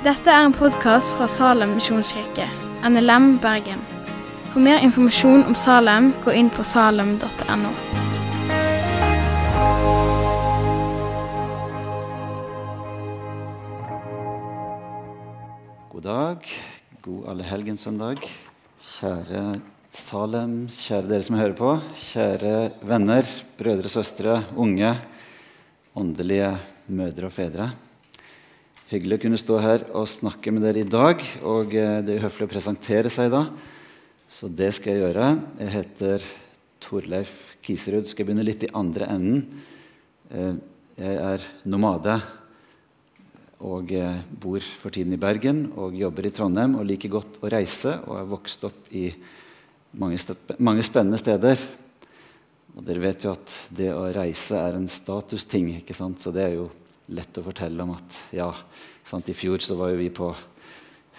Dette er en podkast fra Salem misjonskirke, NLM Bergen. For mer informasjon om Salem, gå inn på salem.no. God dag. God allehelgenssøndag. Kjære Salem, kjære dere som hører på. Kjære venner, brødre, og søstre, unge, åndelige mødre og fedre. Hyggelig å kunne stå her og snakke med dere i dag. Og eh, det er høflig å presentere seg da, så det skal jeg gjøre. Jeg heter Torleif Kiserud. Skal jeg begynne litt i andre enden. Eh, jeg er nomade og eh, bor for tiden i Bergen og jobber i Trondheim og liker godt å reise og er vokst opp i mange, mange, spennende steder. Og dere vet jo at det å reise er en statusting, ikke sant? så det er jo lett å fortelle om at ja, sant? i fjor så var jo vi på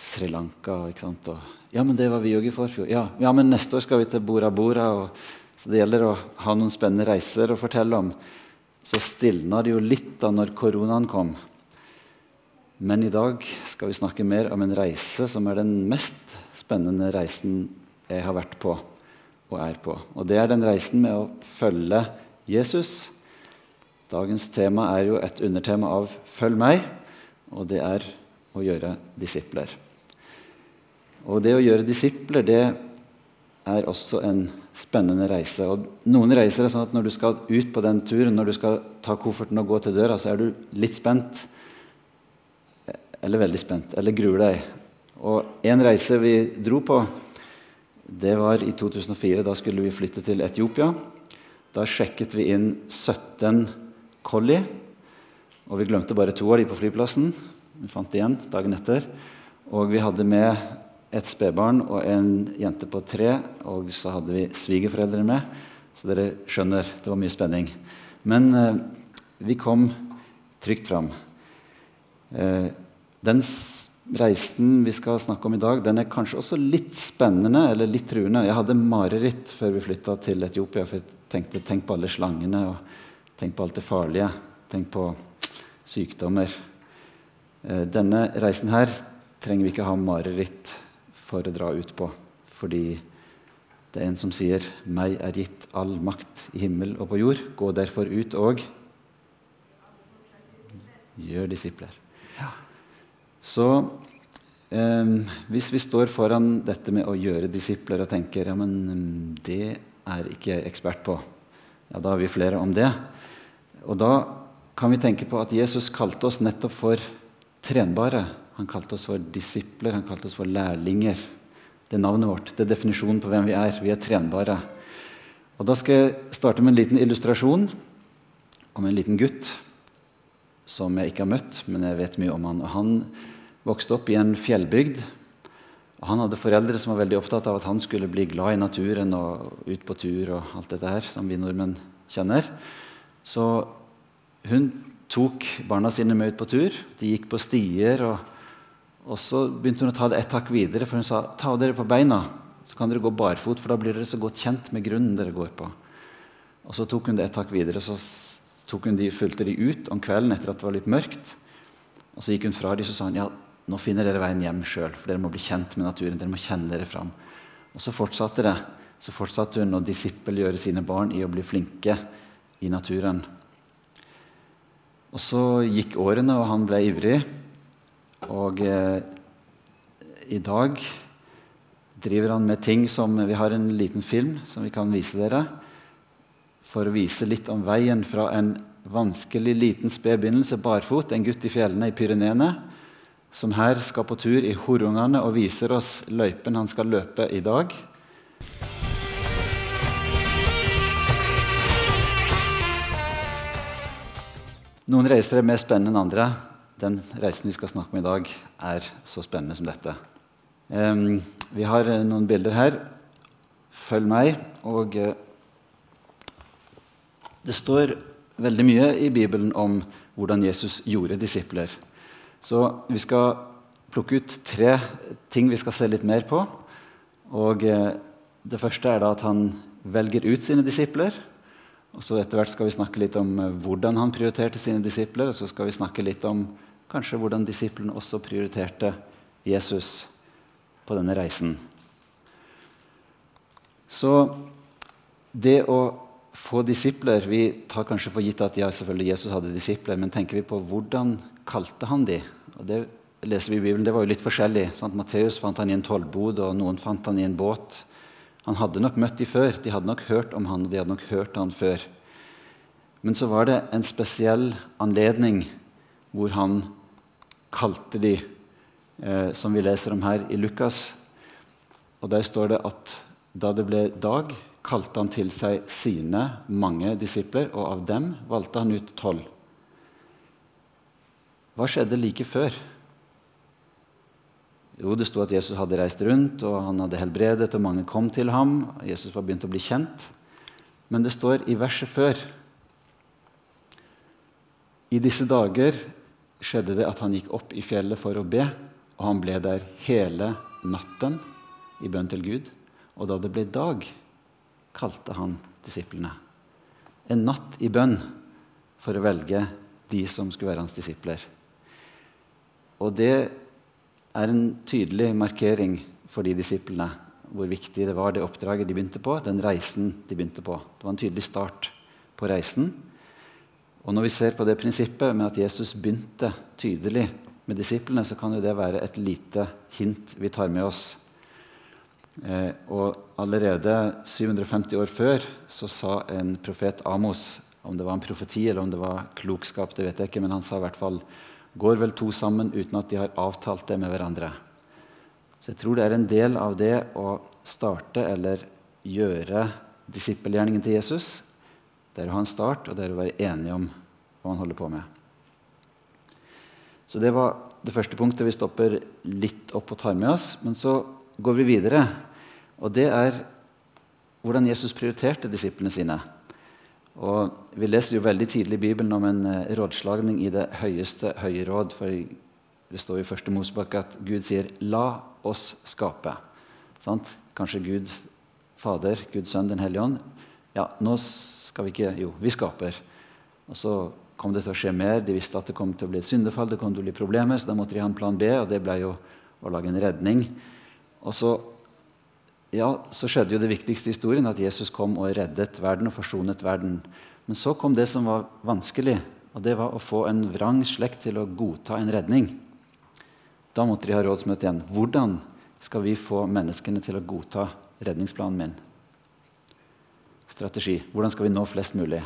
Sri Lanka. ikke sant? Og, ja, men det var vi òg i forfjor. Ja, ja, men neste år skal vi til Bora Bora. Og, så det gjelder å ha noen spennende reiser å fortelle om. Så stilna det jo litt da når koronaen kom. Men i dag skal vi snakke mer om en reise som er den mest spennende reisen jeg har vært på og er på. Og det er den reisen med å følge Jesus. Dagens tema er jo et undertema av 'Følg meg', og det er å gjøre disipler. Og det å gjøre disipler, det er også en spennende reise. Og noen reiser er sånn at når du skal ut på den turen, når du skal ta kofferten og gå til døra, så er du litt spent eller veldig spent, eller gruer deg. Og en reise vi dro på, det var i 2004. Da skulle vi flytte til Etiopia. Da sjekket vi inn 17 collie. Og vi glemte bare to av de på flyplassen. Vi fant igjen dagen etter. Og vi hadde med et spedbarn og en jente på tre. Og så hadde vi svigerforeldre med. Så dere skjønner, det var mye spenning. Men eh, vi kom trygt fram. Eh, den reisen vi skal snakke om i dag, den er kanskje også litt spennende eller litt truende. Jeg hadde mareritt før vi flytta til Etiopia. for jeg tenkte Tenk på alle slangene, og tenk på alt det farlige. Tenk på sykdommer. Eh, denne reisen her trenger vi ikke ha mareritt for å dra ut på. Fordi det er en som sier 'Meg er gitt all makt i himmel og på jord'. Gå derfor ut og gjør disipler. Så eh, hvis vi står foran dette med å gjøre disipler og tenker ja, men mm, det er ikke jeg ekspert på, ja, da har vi flere om det. Og da kan vi tenke på at Jesus kalte oss nettopp for trenbare. Han kalte oss for disipler, han kalte oss for lærlinger. Det er navnet vårt, det er definisjonen på hvem vi er. Vi er trenbare. Og Da skal jeg starte med en liten illustrasjon om en liten gutt som jeg ikke har møtt, men jeg vet mye om han. Han vokste opp i en fjellbygd. Og han hadde foreldre som var veldig opptatt av at han skulle bli glad i naturen og ut på tur og alt dette her som vi nordmenn kjenner. Så hun tok barna sine med ut på tur. De gikk på stier. Og, og så begynte hun å ta det ett hakk videre, for hun sa ta dere på beina. Så kan dere gå barfot, for da blir dere så godt kjent med grunnen dere går på. Og så tok hun det ett hakk videre. Så de, fulgte de ut om kvelden etter at det var litt mørkt. Og så gikk hun fra dem og sa ja, nå finner dere veien hjem sjøl, for dere må bli kjent med naturen. dere må kjenne dere fram. Og så fortsatte det. Så fortsatte hun å disippelgjøre sine barn i å bli flinke i naturen. Og så gikk årene, og han ble ivrig. Og eh, i dag driver han med ting som Vi har en liten film som vi kan vise dere for å vise litt om veien fra en vanskelig, liten sped begynnelse, barfot, en gutt i fjellene i Pyreneene, som her skal på tur i Horungane og viser oss løypen han skal løpe i dag. Noen reiser er mer spennende enn andre. Den reisen vi skal snakke om i dag, er så spennende som dette. Um, vi har noen bilder her. Følg meg. og... Uh, det står veldig mye i Bibelen om hvordan Jesus gjorde disipler. Så vi skal plukke ut tre ting vi skal se litt mer på. Og uh, Det første er da at han velger ut sine disipler. Og så Etter hvert skal vi snakke litt om eh, hvordan han prioriterte sine disipler. Og så skal vi snakke litt om kanskje hvordan disiplene også prioriterte Jesus på denne reisen. Så det å få disipler Vi tar kanskje for gitt at ja, selvfølgelig Jesus hadde disipler, men tenker vi på hvordan kalte han de? Og det leser vi i Bibelen, det var jo litt forskjellig. Sant? Matteus fant han i en tollbod, og noen fant han i en båt. Han hadde nok møtt de før, de hadde nok hørt om han, og de hadde nok hørt han før. Men så var det en spesiell anledning hvor han kalte de, eh, som vi leser om her i Lukas. Og Der står det at da det ble dag, kalte han til seg sine mange disipler, og av dem valgte han ut tolv. Hva skjedde like før? Jo, det sto at Jesus hadde reist rundt, og han hadde helbredet, og mange kom til ham. Jesus var begynt å bli kjent. Men det står i verset før I disse dager skjedde det at han gikk opp i fjellet for å be, og han ble der hele natten i bønn til Gud. Og da det ble dag, kalte han disiplene. En natt i bønn for å velge de som skulle være hans disipler. Og det er en tydelig markering for de disiplene hvor viktig det var det oppdraget de begynte på, den reisen de begynte på. Det var en tydelig start på reisen. Og når vi ser på det prinsippet med at Jesus begynte tydelig med disiplene, så kan jo det være et lite hint vi tar med oss. Eh, og allerede 750 år før så sa en profet Amos Om det var en profeti eller om det var klokskap, det vet jeg ikke, men han sa i hvert fall går vel to sammen uten at de har avtalt det med hverandre. Så jeg tror det er en del av det å starte eller gjøre disippelgjerningen til Jesus det er å ha en start, og det er å være enige om hva han holder på med. Så det var det første punktet vi stopper litt opp og tar med oss. Men så går vi videre, og det er hvordan Jesus prioriterte disiplene sine. Og Vi leser jo veldig tidlig i Bibelen om en eh, rådslagning i det høyeste høye råd. For det står i første Mosebok at Gud sier 'la oss skape'. Sant? Kanskje Gud Fader, Gud Sønn, Den hellige ånd. Ja, nå skal vi ikke Jo, vi skaper. Og så kom det til å skje mer. De visste at det kom til å bli et syndefall, det kom til å bli problemer, så da måtte de ha en plan B, og det ble jo å lage en redning. Og så, ja, så skjedde jo det viktigste i historien, at Jesus kom og reddet verden og forsonet verden. Men så kom det som var vanskelig, og det var å få en vrang slekt til å godta en redning. Da måtte de ha rådsmøte igjen. Hvordan skal vi få menneskene til å godta redningsplanen min? strategi. Hvordan skal vi nå flest mulig?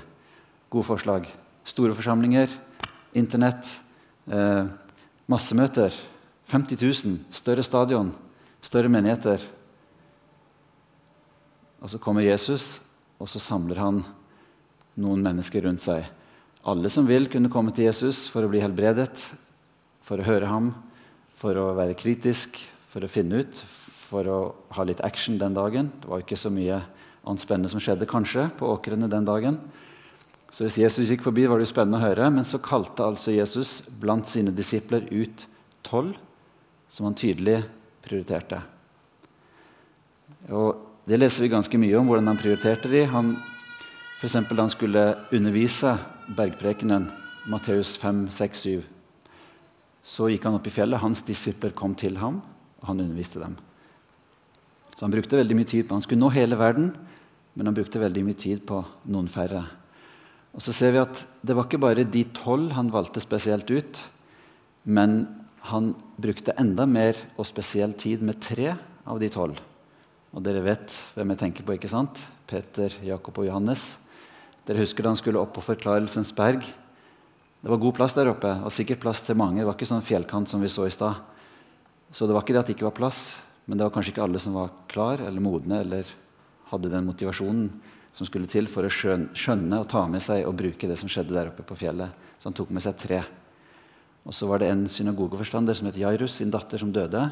Gode forslag. Store forsamlinger, Internett, eh, massemøter. 50 000, større stadion, større menigheter. Og så kommer Jesus, og så samler han noen mennesker rundt seg. Alle som vil, kunne komme til Jesus for å bli helbredet, for å høre ham, for å være kritisk, for å finne ut, for å ha litt action den dagen. Det var ikke så mye annet spennende som skjedde kanskje på åkrene den dagen. Så Hvis Jesus gikk forbi, var det jo spennende å høre. Men så kalte altså Jesus blant sine disipler ut tolv, som han tydelig prioriterte. Og Det leser vi ganske mye om, hvordan han prioriterte de. Han, for eksempel, han skulle undervise bergprekenen, Matteus 5, 6, 7, så gikk han opp i fjellet. Hans disipler kom til ham, og han underviste dem. Så han brukte veldig mye tid på Han skulle nå hele verden, men han brukte veldig mye tid på noen færre. Og så ser vi at Det var ikke bare de tolv han valgte spesielt ut, men han brukte enda mer og spesiell tid med tre av de tolv. Og dere vet hvem jeg tenker på, ikke sant? Peter, Jakob og Johannes. Dere husker da han skulle opp på Forklarelsens berg? Det var god plass der oppe, og sikkert plass til mange. Det var ikke sånn fjellkant som vi så i stad. Så det var ikke det at det ikke var plass, men det var kanskje ikke alle som var klar eller modne eller hadde den motivasjonen som skulle til for å skjønne og ta med seg og bruke det som skjedde der oppe på fjellet. Så han tok med seg tre. Og så var det en synagogeforstander som het Jairus, sin datter, som døde.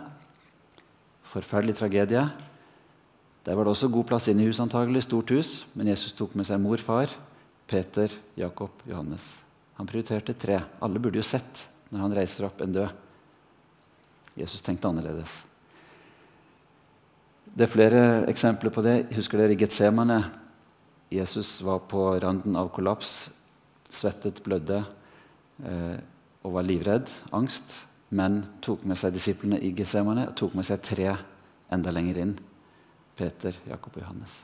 Forferdelig tragedie. Der var det også god plass inne i huset, antagelig, stort hus. Men Jesus tok med seg mor, far, Peter, Jakob, Johannes. Han prioriterte tre. Alle burde jo sett når han reiser opp en død. Jesus tenkte annerledes. Det er flere eksempler på det. Husker dere Getsemane? Jesus var på randen av kollaps. Svettet, blødde. Eh, og var livredd, angst, men tok med seg disiplene i Getsemane og tok med seg tre enda lenger inn. Peter, Jakob og Johannes.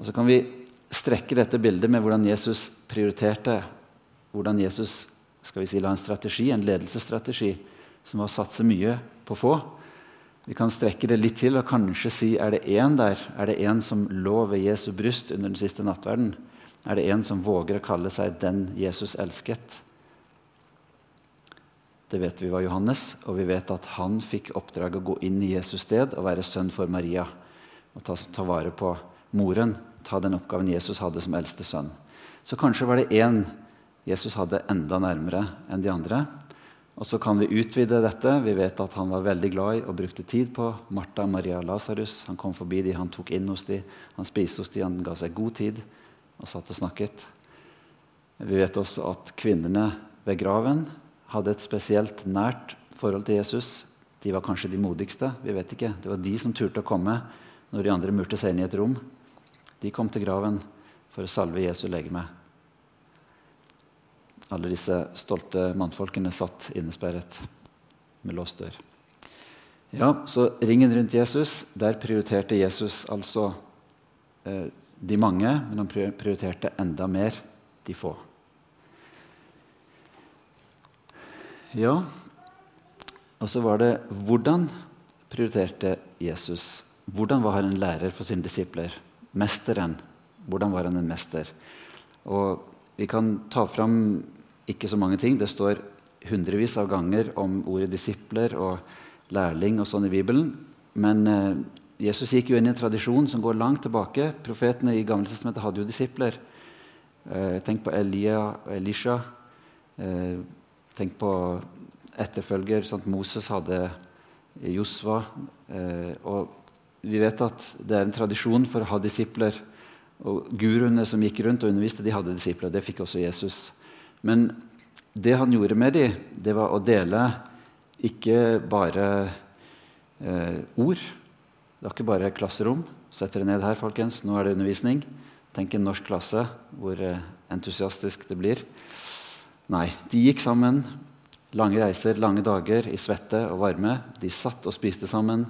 Og Så kan vi strekke dette bildet med hvordan Jesus prioriterte. Hvordan Jesus skal vi si, la en strategi, en ledelsesstrategi som var å satse mye på få. Vi kan strekke det litt til og kanskje si er det én der? Er det en som lå ved Jesu bryst under den siste nattverden? Er det en som våger å kalle seg 'den Jesus elsket'? Det vet vi var Johannes, og vi vet at han fikk oppdrag å gå inn i Jesus sted og være sønn for Maria. Og ta, ta vare på moren, ta den oppgaven Jesus hadde som eldste sønn. Så kanskje var det én Jesus hadde enda nærmere enn de andre. Og så kan vi utvide dette. Vi vet at han var veldig glad i og brukte tid på Martha, Maria Lasarus. Han kom forbi de, han tok inn hos de, han spiste hos de, han ga seg god tid og satt og snakket. Vi vet også at kvinnene ved graven hadde et spesielt nært forhold til Jesus. De var kanskje de modigste. vi vet ikke. Det var de som turte å komme når de andre murte seg inn i et rom. De kom til graven for å salve Jesu legeme. Alle disse stolte mannfolkene satt innesperret med låst dør. Ja, så ringen rundt Jesus, der prioriterte Jesus altså eh, de mange, men han prioriterte enda mer de få. Ja, og så var det hvordan prioriterte Jesus? Hvordan var han en lærer for sine disipler? Mesteren. Hvordan var han en mester? Og Vi kan ta fram ikke så mange ting. Det står hundrevis av ganger om ordet disipler og lærling og sånn i Bibelen. Men eh, Jesus gikk jo inn i en tradisjon som går langt tilbake. Profetene i Gamle Testamentet hadde jo disipler. Eh, tenk på Elia og Elisha. Eh, Tenk på etterfølger. Sant? Moses hadde Josva. Eh, og vi vet at det er en tradisjon for å ha disipler. Og Guruene som gikk rundt og underviste, de hadde disipler. Det fikk også Jesus. Men det han gjorde med dem, det var å dele ikke bare eh, ord. Det var ikke bare klasserom. Sett dere ned her, folkens. Nå er det undervisning. Tenk en norsk klasse, hvor eh, entusiastisk det blir. Nei, de gikk sammen. Lange reiser, lange dager i svette og varme. De satt og spiste sammen.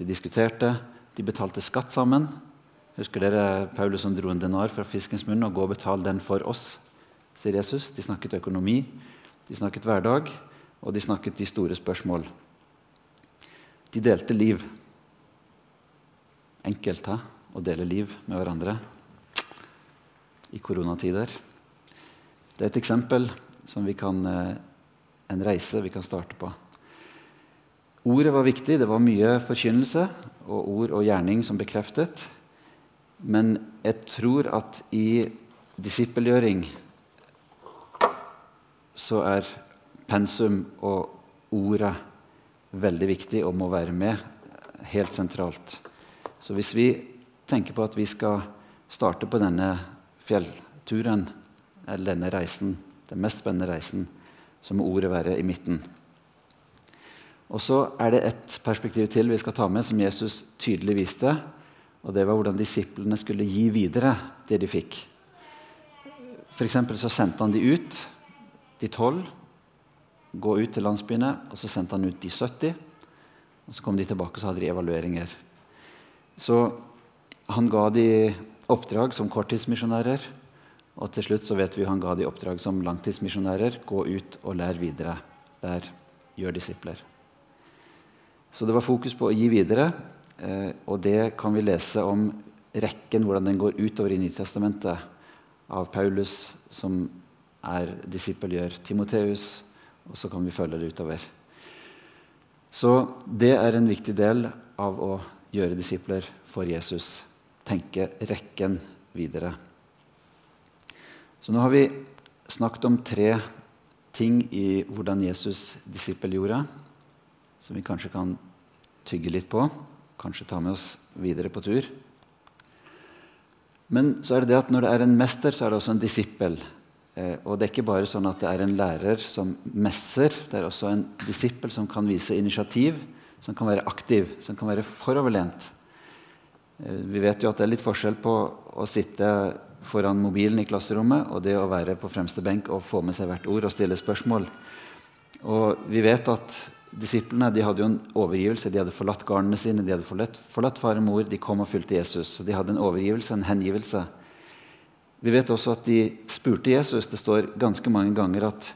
De diskuterte. De betalte skatt sammen. Husker dere Paulus som dro en denar fra fiskens munn? og 'Gå og betal den for oss', sier Jesus. De snakket økonomi, de snakket hverdag, og de snakket de store spørsmål. De delte liv. Enkelt hæ? å dele liv med hverandre i koronatider. Det er et eksempel som vi kan, eh, en reise vi kan starte på. Ordet var viktig. Det var mye forkynnelse og ord og gjerning som bekreftet. Men jeg tror at i disippelgjøring så er pensum og ordet veldig viktig og må være med helt sentralt. Så hvis vi tenker på at vi skal starte på denne fjellturen, eller denne reisen, den mest spennende reisen, så må ordet være i midten. Og så er det et perspektiv til vi skal ta med, som Jesus tydelig viste. Og det var hvordan disiplene skulle gi videre det de fikk. For så sendte han de ut, de tolv. Gå ut til landsbyene. Og så sendte han ut de 70. Og så kom de tilbake og så hadde de evalueringer. Så han ga de oppdrag som korttidsmisjonærer. Og til slutt så vet vi han ga de oppdrag som langtidsmisjonærer. Gå ut og lær videre. Der gjør disipler. Så det var fokus på å gi videre. Eh, og det kan vi lese om rekken, hvordan den går utover i Nytestamentet. Av Paulus, som er disippel, gjør Timoteus. Og så kan vi følge det utover. Så det er en viktig del av å gjøre disipler for Jesus. Tenke rekken videre. Så nå har vi snakket om tre ting i hvordan Jesus disippelgjorde, som vi kanskje kan tygge litt på. Kanskje ta med oss videre på tur. Men så er det det at når det er en mester, så er det også en disippel. Eh, og det er ikke bare sånn at det er en lærer som messer. Det er også en disippel som kan vise initiativ, som kan være aktiv, som kan være foroverlent. Eh, vi vet jo at det er litt forskjell på å sitte foran mobilen i klasserommet og det å være på fremste benk og få med seg hvert ord og stille spørsmål. Og vi vet at disiplene de hadde jo en overgivelse. De hadde forlatt garnene sine, de hadde forlatt, forlatt far og mor. De kom og fulgte Jesus. Så de hadde en overgivelse, en hengivelse. Vi vet også at de spurte Jesus. Det står ganske mange ganger at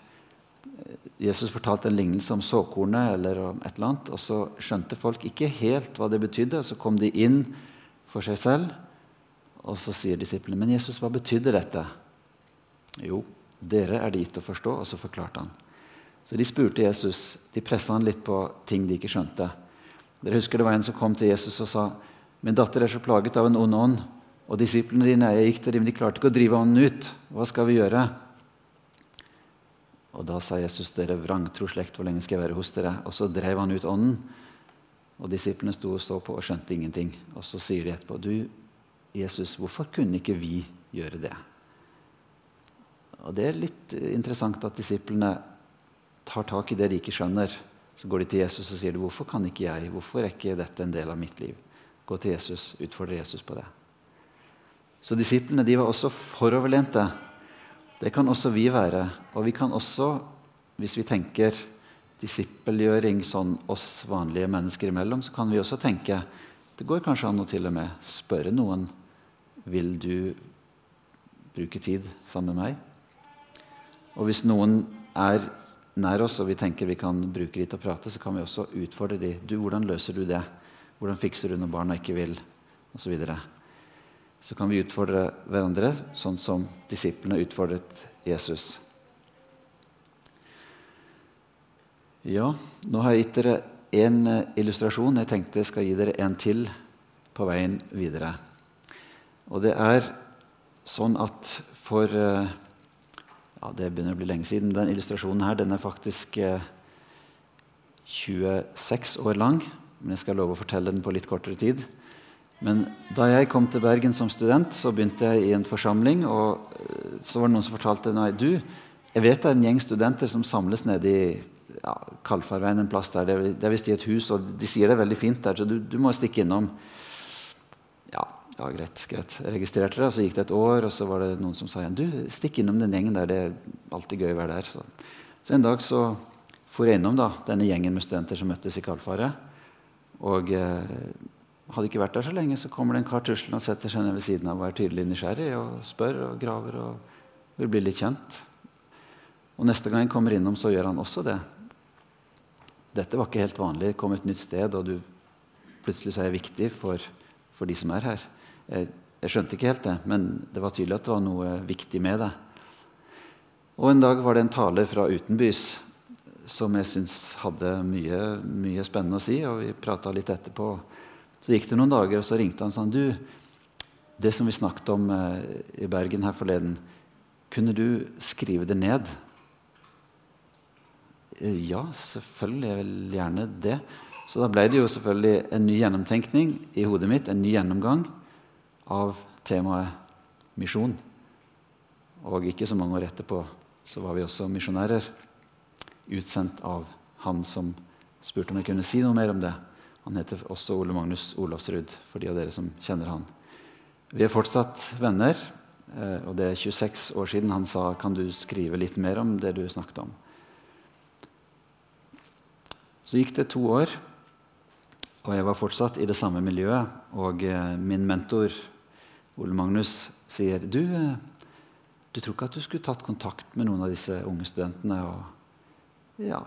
Jesus fortalte en lignelse om såkornet, eller om et eller annet, og så skjønte folk ikke helt hva det betydde. og Så kom de inn for seg selv, og så sier disiplene, 'Men Jesus, hva betydde dette?' Jo, dere er det gitt å forstå, og så forklarte han. Så de spurte Jesus, de pressa han litt på ting de ikke skjønte. Dere husker Det var en som kom til Jesus og sa, 'Min datter er så plaget av en ond ånd.' Og disiplene dine jeg gikk til dem, de klarte ikke å drive ånden ut. Hva skal vi gjøre? Og da sa Jesus, dere vrangtro slekt, hvor lenge skal jeg være hos dere? Og så drev han ut ånden. Og disiplene sto og så på og skjønte ingenting. Og så sier de etterpå, du, Jesus, hvorfor kunne ikke vi gjøre det? Og Det er litt interessant at disiplene tar tak i det de ikke skjønner. Så går de til Jesus og sier, hvorfor kan ikke jeg? Hvorfor er ikke dette en del av mitt liv? Gå til Jesus, utfordre Jesus på det. Så disiplene de var også foroverlente. Det kan også vi være. Og vi kan også, hvis vi tenker disippelgjøring sånn oss vanlige mennesker imellom, så kan vi også tenke Det går kanskje an å til og med spørre noen vil du bruke tid sammen med meg. Og hvis noen er nær oss og vi tenker vi kan bruke litt å prate, så kan vi også utfordre dem. Du, 'Hvordan løser du det? Hvordan fikser du når barna ikke vil?' Og så videre så kan vi utfordre hverandre, sånn som disiplene utfordret Jesus. Ja, nå har jeg gitt dere én eh, illustrasjon. Jeg tenkte jeg skal gi dere en til på veien videre. Og det er sånn at for eh, ja, Det begynner å bli lenge siden. Den illustrasjonen her den er faktisk 26 eh, år lang. Men jeg skal love å fortelle den på litt kortere tid. Men da jeg kom til Bergen som student, så begynte jeg i en forsamling. Og eh, så var det noen som fortalte nei, du, jeg vet det er en gjeng studenter som samles nede i ja, Kalfarveien en plass der. Det er visst i et hus, og de sier det er veldig fint der, så du, du må stikke innom. Ja, greit. greit. Jeg registrerte det, og så gikk det et år, og så var det noen som sa igjen du, stikk innom den gjengen der. Det er alltid gøy å være der. Så, så en dag så for jeg innom da, denne gjengen med studenter som møttes i Kalfaret. Og eh, hadde ikke vært der så lenge, så kommer det en kar tuslende og setter seg ned ved siden av og er tydelig nysgjerrig og spør og graver og vil bli litt kjent. Og Neste gang jeg kommer innom, så gjør han også det. Dette var ikke helt vanlig. Kom et nytt sted, og du, plutselig så er jeg viktig for, for de som er her. Jeg, jeg, skjønte ikke helt det, men det var tydelig at det var noe viktig med det. Og En dag var det en taler fra utenbys som jeg syns hadde mye, mye spennende å si. og Vi prata litt etterpå. Så gikk det noen dager, og så ringte han og sa du, det som vi snakket om eh, i Bergen her forleden, kunne du skrive det ned? Eh, ja, selvfølgelig. Jeg vil gjerne det. Så da ble det jo selvfølgelig en ny gjennomtenkning i hodet mitt, en ny gjennomgang av temaet misjon. Og ikke så mange år etterpå så var vi også misjonærer, utsendt av han som spurte om jeg kunne si noe mer om det. Han heter også Ole Magnus Olavsrud, for de av dere som kjenner han. Vi er fortsatt venner, eh, og det er 26 år siden han sa kan du skrive litt mer om det du snakket om. Så gikk det to år, og jeg var fortsatt i det samme miljøet. Og eh, min mentor Ole Magnus sier du, eh, du tror ikke at du skulle tatt kontakt med noen av disse unge studentene? Og ja,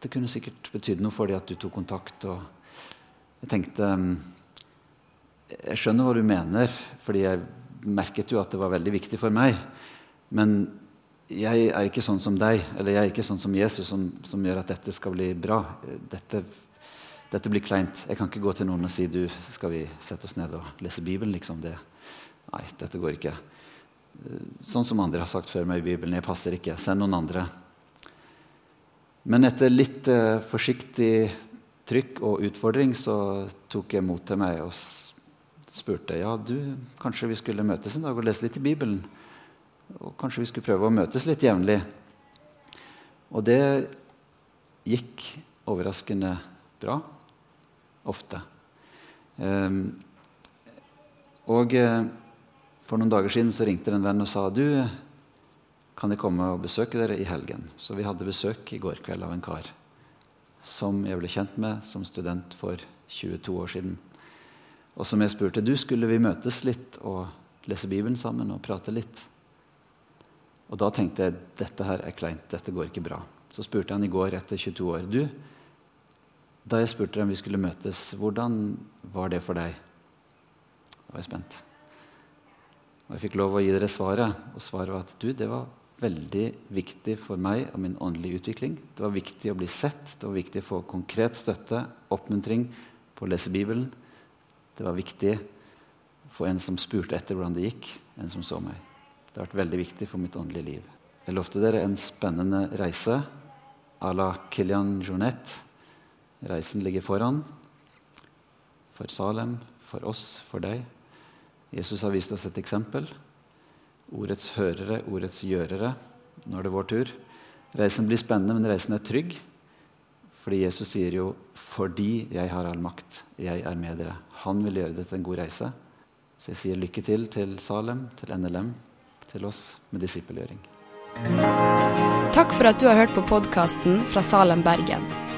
det kunne sikkert betydd noe for dem at du tok kontakt. og jeg tenkte mm, Jeg skjønner hva du mener, fordi jeg merket jo at det var veldig viktig for meg. Men jeg er ikke sånn som deg, eller jeg er ikke sånn som Jesus, som, som gjør at dette skal bli bra. Dette, dette, blir kleint. Jeg kan ikke gå til noen og si du, skal vi sette oss ned og lese Bibelen. liksom det. Nei, dette går ikke. Sånn som andre har sagt før meg i Bibelen. Jeg passer ikke. Send noen andre. Men etter litt uh, forsiktig trykk og utfordring, så tok jeg mot til meg og spurte ja, du, kanskje vi skulle møtes en dag og lese litt i Bibelen. Og kanskje vi skulle prøve å møtes litt jevnlig. Og det gikk overraskende bra. Ofte. Um, og uh, for noen dager siden så ringte en venn og sa du, kan jeg komme og besøke dere i helgen. Så vi hadde besøk i går kveld av en kar som jeg ble kjent med som student for 22 år siden. Og som jeg spurte du skulle vi møtes litt og lese Bibelen sammen og prate litt. Og da tenkte jeg dette her er kleint, dette går ikke bra. Så spurte han i går etter 22 år du, da jeg spurte om vi skulle møtes, hvordan var det for deg? Da var jeg spent. Og jeg fikk lov å gi dere svaret, og svaret var at du, det var veldig viktig for meg og min åndelige utvikling. Det var viktig å bli sett, det var viktig å få konkret støtte, oppmuntring på å lese Bibelen. Det var viktig for en som spurte etter hvordan det gikk, en som så meg. Det har vært veldig viktig for mitt åndelige liv. Jeg lovte dere en spennende reise à la Kilian Journette. Reisen ligger foran. For Salem, for oss, for deg. Jesus har vist oss et eksempel. Ordets hørere, ordets gjørere. Nå er det vår tur. Reisen blir spennende, men reisen er trygg. Fordi Jesus sier jo 'fordi jeg har all makt, jeg er med dere'. Han vil gjøre det til en god reise. Så jeg sier lykke til til Salem, til NLM, til oss med disippelgjøring. Takk for at du har hørt på podkasten fra Salem, Bergen.